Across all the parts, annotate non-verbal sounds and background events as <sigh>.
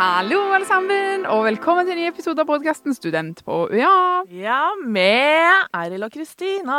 Hallo, alle sammen, og velkommen til en ny episode av podkasten Student på UiA. Ja, med Eiril og Kristina.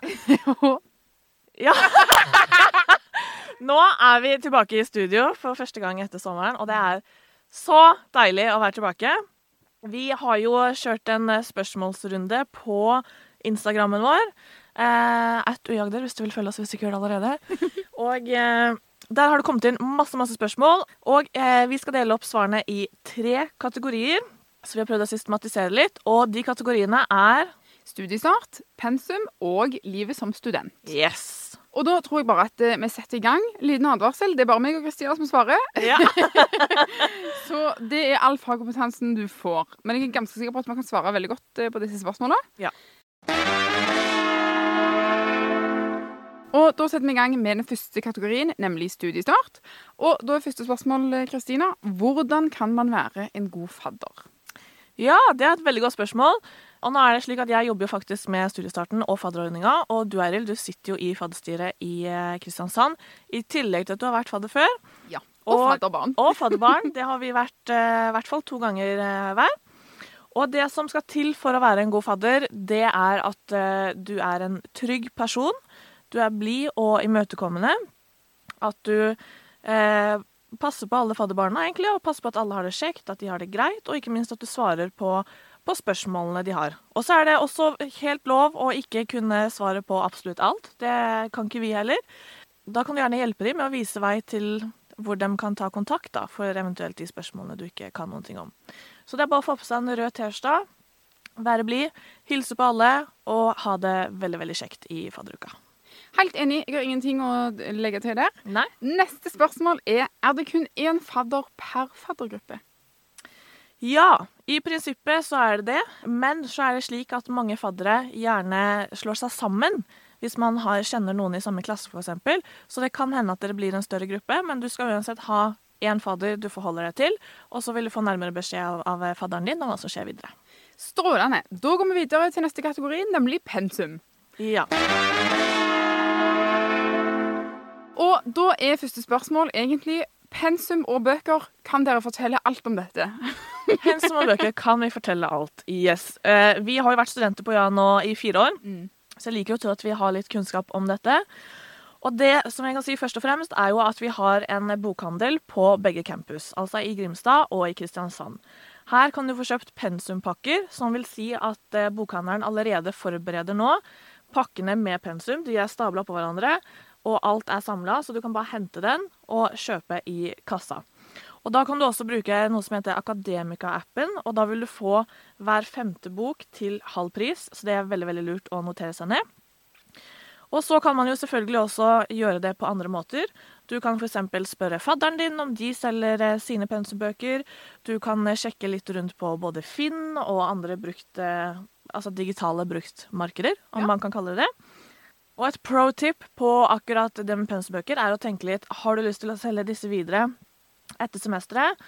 <laughs> Ja. <laughs> Nå er vi tilbake i studio for første gang etter sommeren, og det er så deilig å være tilbake. Vi har jo kjørt en spørsmålsrunde på Instagrammen vår. Eh, at uiagder, hvis du vil følge oss hvis du ikke gjør det allerede. <laughs> Og eh, der har det kommet inn masse masse spørsmål, og eh, vi skal dele opp svarene i tre kategorier. Så vi har prøvd å systematisere litt, og de kategoriene er Studiestart, pensum og livet som student. Yes. Og da tror jeg bare at eh, vi setter i gang. Liten advarsel. Det er bare meg og Kristina som svarer. Ja. <laughs> Så det er all fagkompetansen du får. Men jeg er ganske sikker på at man kan svare veldig godt eh, på disse spørsmålene. Ja. Og da setter vi i gang med den første kategorien, nemlig studiestart. Og da er første spørsmål, eh, Kristina. Hvordan kan man være en god fadder? ja, det er et veldig godt spørsmål. Og nå er det slik at jeg jobber jo faktisk med studiestarten og fadderordninga, og du Eiril, du sitter jo i fadderstyret i eh, Kristiansand, i tillegg til at du har vært fadder før. Ja. Og, Og- fadderbarn. Og fadderbarn. Det har vi vært i i hvert fall to ganger uh, hver. Og det som skal til for å være en god fadder, det er at uh, du er en trygg person. Du er blid og imøtekommende. At du eh, passer på alle fadderbarna, egentlig, og passer på at alle har det kjekt, at de har det greit, og ikke minst at du svarer på, på spørsmålene de har. Og så er det også helt lov å ikke kunne svare på absolutt alt. Det kan ikke vi heller. Da kan du gjerne hjelpe dem med å vise vei til hvor de kan ta kontakt da, for eventuelt de spørsmålene du ikke kan noen ting om. Så det er bare å få på seg en rød T-skjorte, være blid, hilse på alle og ha det veldig, veldig kjekt i fadderuka. Helt enig. Jeg har ingenting å legge til der. Nei? Neste spørsmål er er det kun én fadder per faddergruppe. Ja, i prinsippet så er det det, men så er det slik at mange faddere gjerne slår seg sammen hvis man har, kjenner noen i samme klasse f.eks. Så det kan hende at dere blir en større gruppe, men du skal uansett ha én fadder du forholder deg til, og så vil du få nærmere beskjed av, av fadderen din om hva som skjer videre. Strålende. Da går vi videre til neste kategori, nemlig pensum. Ja. Og da er første spørsmål egentlig pensum og bøker. Kan dere fortelle alt om dette? <laughs> Pensum og bøker kan vi fortelle alt. Yes. Eh, vi har jo vært studenter på Ja nå i fire år, så jeg liker jo til at vi har litt kunnskap om dette. Og det som jeg kan si først og fremst, er jo at vi har en bokhandel på begge campus. Altså i Grimstad og i Kristiansand. Her kan du få kjøpt pensumpakker, som vil si at eh, bokhandelen allerede forbereder nå pakkene med pensum. De er stabla på hverandre, og alt er samla, så du kan bare hente den og kjøpe i kassa. Og Da kan du også bruke noe som heter Akademika-appen, og da vil du få hver femte bok til halv pris, så det er veldig veldig lurt å notere seg ned. Og så kan man jo selvfølgelig også gjøre det på andre måter. Du kan f.eks. spørre fadderen din om de selger eh, sine pensumbøker. Du kan eh, sjekke litt rundt på både Finn og andre brukte, altså digitale bruktmarkeder, om Ja. man kan kalle det det. Og et pro tip på akkurat det med pensumbøker er å tenke litt Har du lyst til å selge disse videre etter semesteret?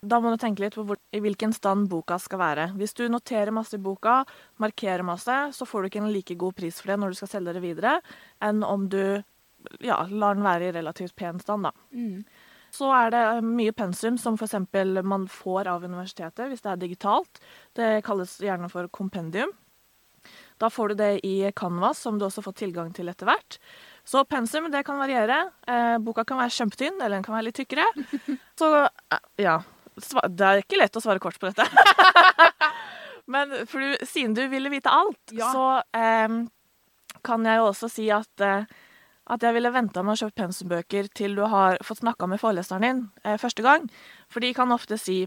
Da må du tenke litt på hvor, i hvilken stand boka skal være. Hvis du noterer masse i boka, markerer masse, så får du ikke en like god pris for det når du skal selge det videre, enn om du ja, lar den være i relativt pen stand. da. Så er det mye pensum som f.eks. man får av universitetet hvis det er digitalt. Det kalles gjerne for kompendium. Da får du det i Canvas, som du også får tilgang til etter hvert. Så pensum det kan variere. Eh, boka kan være kjempetynn, eller den kan være litt tykkere. <laughs> Så eh, ja. Det er ikke lett å svare kort på dette. <laughs> Men du, siden du ville vite alt, Ja. så eh, kan jeg jo også si at, eh, at jeg ville venta med å kjøpe pensumbøker til du har fått snakka med foreleseren din eh, første gang. For de kan ofte si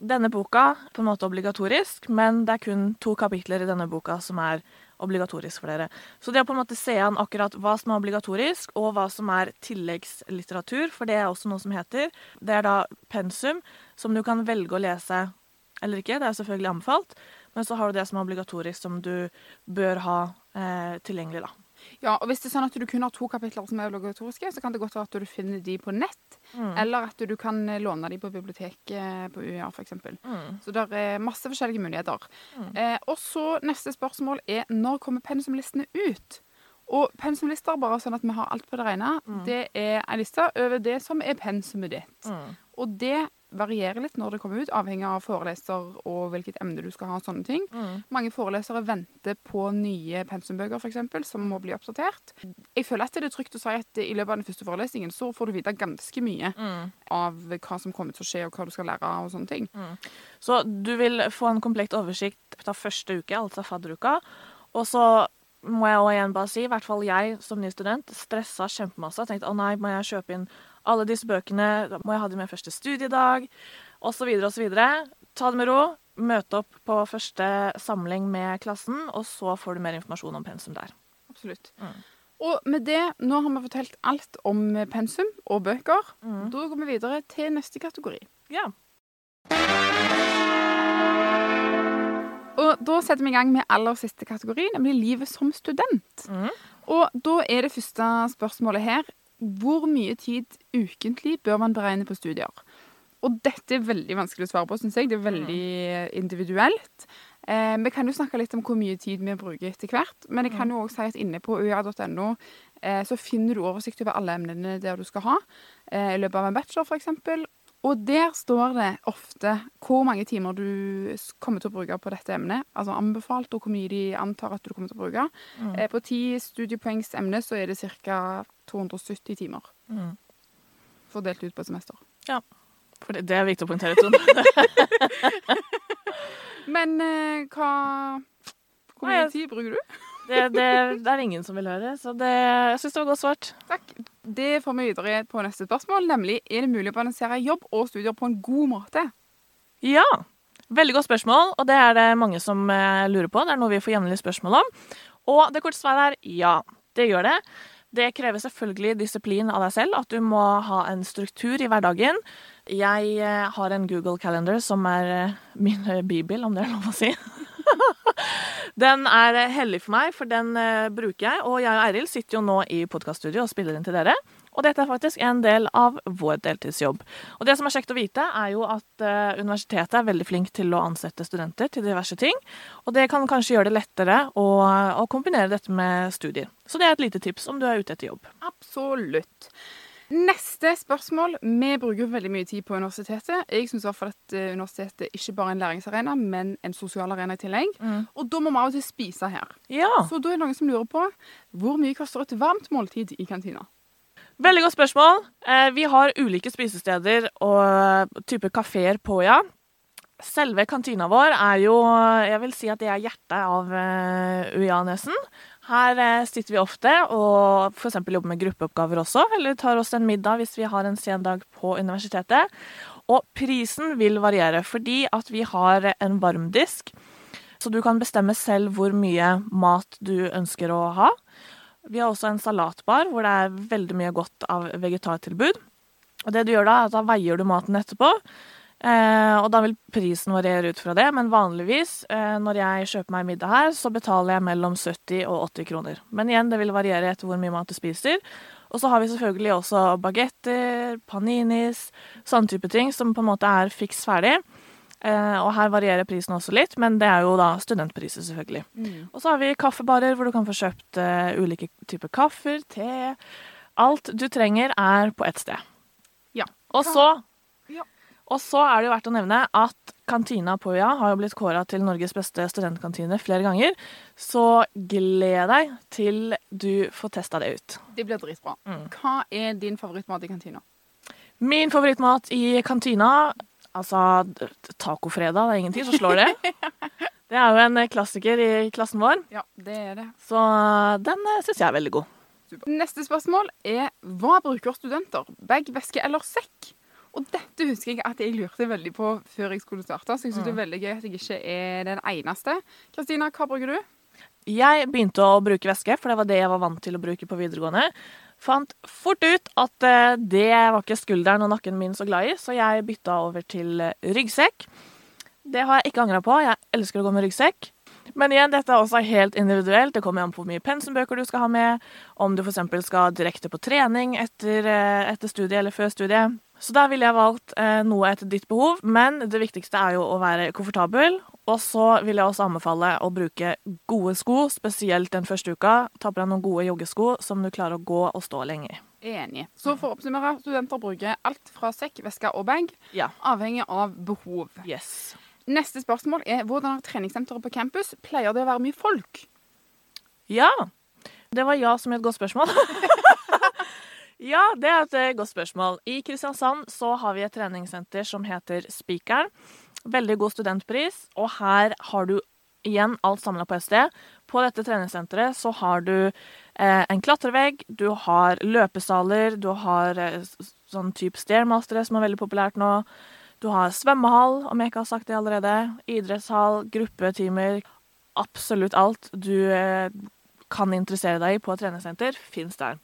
denne boka på en måte obligatorisk, men det er kun to kapitler i denne boka som er obligatorisk for dere. Så det å på en måte se an akkurat hva som er obligatorisk, og hva som er tilleggslitteratur, for det er også noe som heter, det er da pensum, som du kan velge å lese eller ikke. Det er selvfølgelig anbefalt. Men så har du det som er obligatorisk, som du bør ha eh, tilgjengelig, da. Ja, og Hvis det er sånn at du kun har to kapitler som er obligatoriske, så kan det godt være at du finner de på nett, Mm. eller at du kan eh, låne de på biblioteket på UiA f.eks. Mm. Så det er masse forskjellige muligheter. Mm. Eh, og så Neste spørsmål er når kommer pensumlistene ut? Og pensumlister, bare sånn at vi har alt på det rene, Mm. det er en liste over det som er pensumet ditt. Mm. Og det varierer litt når det kommer ut, avhengig av foreleser og hvilket emne du skal ha. og sånne ting. Mm. Mange forelesere venter på nye pensumbøker, f.eks., som må bli oppdatert. Jeg føler at det er trygt å si at i løpet av den første forelesningen så får du vite ganske mye Mm. av hva som kommer til å skje, og hva du skal lære og sånne ting. Så du vil få en komplett oversikt av første uke, altså fadderuka. Og så må jeg også igjen bare si, i hvert fall jeg som ny student, stressa kjempemasse. Tenkte å nei, må jeg kjøpe inn alle disse bøkene, da må jeg ha dem med første studiedag, osv. osv. Ta det med ro. Møte opp på første samling med klassen, og så får du mer informasjon om pensum der. Absolutt. Mm. Og med det, nå har vi fortalt alt om pensum og bøker. Mm. Da går vi videre til neste kategori. Ja. Og da setter vi i gang med aller siste kategori, nemlig livet som student. Mm. Og da er det første spørsmålet her hvor mye tid ukentlig bør man beregne på studier? Og dette er veldig vanskelig å svare på, syns jeg. Det er veldig individuelt. Eh, vi kan jo snakke litt om hvor mye tid vi bruker etter hvert, men jeg kan jo også si at inne på ua.no eh, så finner du oversikt over alle emnene der du skal ha eh, i løpet av en bachelor, f.eks. Og der står det ofte hvor mange timer du kommer til å bruke på dette emnet. Altså anbefalt, og hvor mye de antar at du kommer til å bruke. Mm. Eh, på ti studiepoengs emne så er det ca. 270 timer Mm. fordelt ut på et semester. Ja. For det, det er viktig å poengtere, Trond. <laughs> <laughs> Men eh, hva Hvor mye tid bruker du? Det, det, det er ingen som vil høre, så det, jeg syns det var godt svart. Takk. Det får vi videre på neste spørsmål, nemlig er det mulig å balansere jobb og studier på en god måte? Ja. Veldig godt spørsmål, og det er det mange som eh, lurer på. Det er noe vi får jevnlig spørsmål om. Og det korte svaret er ja, det gjør det. Det krever selvfølgelig disiplin av deg selv, at du må ha en struktur i hverdagen. Jeg eh, har en Google Calendar som er eh, min bibel, om det er lov å si. <laughs> <laughs> den er hellig for meg, for den eh, bruker jeg. Og jeg og Eiril sitter jo nå i podkaststudio og spiller inn til dere. Og dette er faktisk en del av vår deltidsjobb. Og det som er kjekt å vite, er jo at eh, universitetet er veldig flink til å ansette studenter til diverse ting. Og det kan kanskje gjøre det lettere å, å kombinere dette med studier. Så det er et lite tips om du er ute etter jobb. Absolutt. Neste spørsmål. Vi bruker veldig mye tid på universitetet. Jeg syns at eh, universitetet ikke bare er en læringsarena, men en sosial arena i tillegg. Og da må vi av og til spise her. Ja, Så da er det noen som lurer på hvor mye koster et varmt måltid i kantina? veldig godt spørsmål. Eh, vi har ulike spisesteder og type kafeer på, ja. Selve kantina vår er jo Jeg vil si at det er hjertet av UiA-nesen. Her eh, sitter vi ofte og f.eks. jobber med gruppeoppgaver også, eller tar oss en middag hvis vi har en sen dag på universitetet. Og prisen vil variere, fordi at vi har en varmdisk, så du kan bestemme selv hvor mye mat du ønsker å ha. Vi har også en salatbar hvor det er veldig mye godt av vegetartilbud. Og det du gjør da, er at da veier du maten etterpå. Eh, og da vil prisen variere ut fra det, men vanligvis eh, når jeg kjøper meg middag her, så betaler jeg mellom 70 og 80 kroner. Men igjen, det vil variere etter hvor mye mat du spiser. Og så har vi selvfølgelig også bagetter, paninis, sånne type ting som på en måte er fiks ferdig. Eh, og her varierer prisen også litt, men det er jo da studentpriser, selvfølgelig. Og så har vi kaffebarer hvor du kan få kjøpt eh, ulike typer kaffer, te. Alt du trenger er på ett sted. Ja. Og så, Ja. Og så er det jo verdt å nevne at kantina på UiA har jo blitt kåra til Norges beste studentkantine flere ganger. Så gled deg til du får testa det ut. Det blir dritbra. Mm. Hva er din favorittmat i kantina? Min favorittmat i kantina Altså, tacofredag, det er ingen tid, som slår det. <laughs> Det er jo en klassiker i klassen vår, Ja, det er det. så den syns jeg er veldig god. Super. Neste spørsmål er hva bruker studenter? Bag, veske eller sekk? Og dette husker jeg at jeg lurte veldig på før jeg skulle starte, så jeg syns det er veldig gøy at jeg ikke er den eneste. Kristina, hva bruker du? Jeg begynte å bruke væske, for det var det jeg var vant til å bruke på videregående. Fant fort ut at eh, det var ikke skulderen og nakken min så glad i, så jeg bytta over til eh, ryggsekk. Det har jeg ikke angra på. Jeg elsker å gå med ryggsekk. Men igjen, dette er også helt individuelt. Det kommer an på hvor mye pensumbøker du skal ha med. Om du f.eks. skal direkte på trening etter, eh, etter studiet eller før studiet. Så der ville jeg valgt eh, noe etter ditt behov, men det viktigste er jo å være komfortabel. Og så vil jeg også anbefale å bruke gode sko, spesielt den første uka. Ta på deg noen gode joggesko som du klarer å gå og stå lenge i. Enig. Så for å oppsummere, studenter bruker alt fra sekk, veske og bag, Ja. avhengig av behov. Yes. Neste spørsmål er hvordan har treningssenteret på campus? Pleier det å være mye folk? Ja. Det var ja som et godt spørsmål. <laughs> ja, det er et eh, godt spørsmål. I Kristiansand så har vi et treningssenter som heter Spikeren. Veldig god studentpris, og her har du igjen alt samla på et sted. På dette treningssenteret så har du eh, en klatrevegg, du har løpesaler, du har eh, sånn type stairmastere som er veldig populært nå. Du har svømmehall, om jeg ikke har sagt det allerede. Idrettshall, gruppetimer. Absolutt alt du eh, kan interessere deg i på et treningssenter, fins der.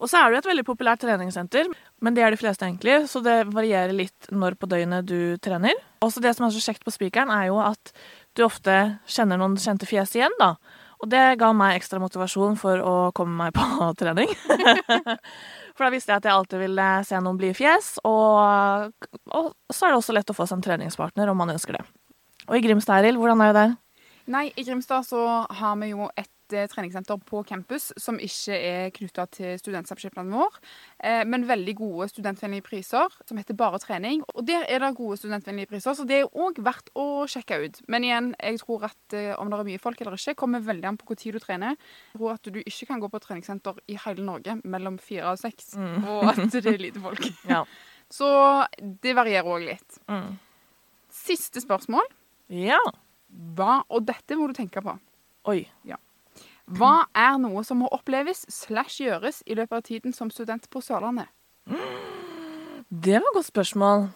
Og så er det jo et veldig populært treningssenter, men det er de fleste egentlig, så det varierer litt når på døgnet du trener. Også det som er så kjekt på Spikeren, er jo at du ofte kjenner noen kjente fjes igjen, da. Og det ga meg ekstra motivasjon for å komme meg på <laughs> trening. <laughs> for da visste jeg at jeg alltid ville se noen blide fjes, og, og så er det også lett å få seg en treningspartner om man ønsker det. Og i Grimstad, Eril, hvordan er det der? Nei, i Grimstad så har vi jo et eh, treningssenter på campus som ikke er knytta til studentsamskipnaden vår, eh, men veldig gode studentvennlige priser, som heter Bare trening. Og der er det gode studentvennlige priser, så det er òg verdt å sjekke ut. Men igjen, jeg tror at eh, om det er mye folk eller ikke, kommer veldig an på hvor tid du trener. Jeg tror at du ikke kan gå på treningssenter i hele Norge mellom fire og seks, og at det er lite folk. <laughs> Ja. Så det varierer òg litt. Mm. Siste spørsmål. Ja. Hva, og dette må du tenke på. Oi. Hva er noe som må oppleves slash gjøres i løpet av tiden som student på Sørlandet? Det var et godt spørsmål.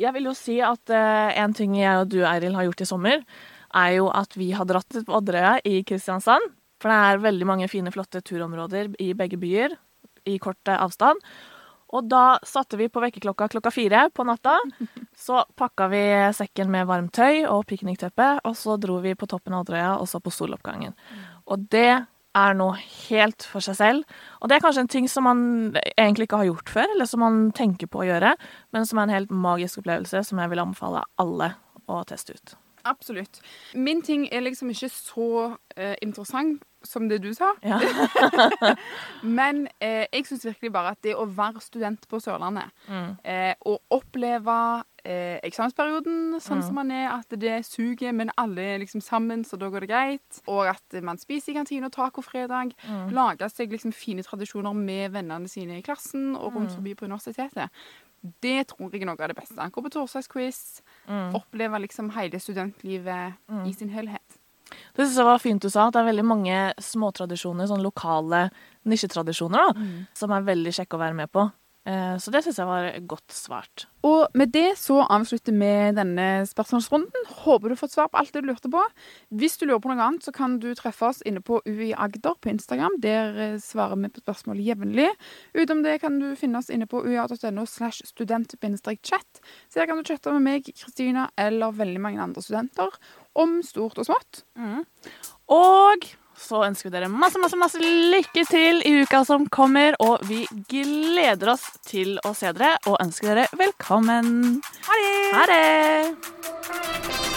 Jeg vil jo si at eh, en ting jeg og du, Eiril, har gjort i sommer, er jo at vi har dratt ut på Odderøya i Kristiansand. For det er veldig mange fine, flotte turområder i begge byer i kort eh, avstand. Og da satte vi på vekkerklokka klokka fire på natta. <laughs> Så pakka vi sekken med varmt tøy og piknikteppe, og så dro vi på toppen av Odderøya og så på soloppgangen. Og det er noe helt for seg selv. Og det er kanskje en ting som man egentlig ikke har gjort før, eller som man tenker på å gjøre, men som er en helt magisk opplevelse som jeg vil anbefale alle å teste ut. Absolutt. Min ting er liksom ikke så eh, interessant som det du sa, Ja. <laughs> men eh, jeg syns virkelig bare at det å være student på Sørlandet, Mm. eh, og oppleve eh, eksamensperioden sånn Mm. som man er, at det suger, men alle er liksom sammen, så da går det greit, og at man spiser i kantina tacofredag, Mm. lager seg liksom fine tradisjoner med vennene sine i klassen og rundt Mm. forbi på universitetet. Det tror jeg er noe av det beste. Gå på torsdagsquiz, Mm. oppleve liksom hele studentlivet Mm. i sin helhet. Det synes jeg var fint du sa, at det er veldig mange småtradisjoner, sånn lokale nisjetradisjoner, da, som er veldig kjekke å være med på. Eh, Så det syns jeg var godt svart. Og med det så avslutter vi denne spørsmålsrunden. Håper du har fått svar på alt det du lurte på. Hvis du lurer på noe annet, så kan du treffe oss inne på UI Agder på Instagram. Der eh, svarer vi på spørsmål jevnlig. Utom det kan du finne oss inne på ua.no slash student-chat. Så der kan du chatte med meg, Kristina eller veldig mange andre studenter om stort og smått. Og så ønsker vi dere masse, masse, masse lykke til i uka som kommer, og vi gleder oss til å se dere og ønsker dere velkommen. Ha det! Ha det!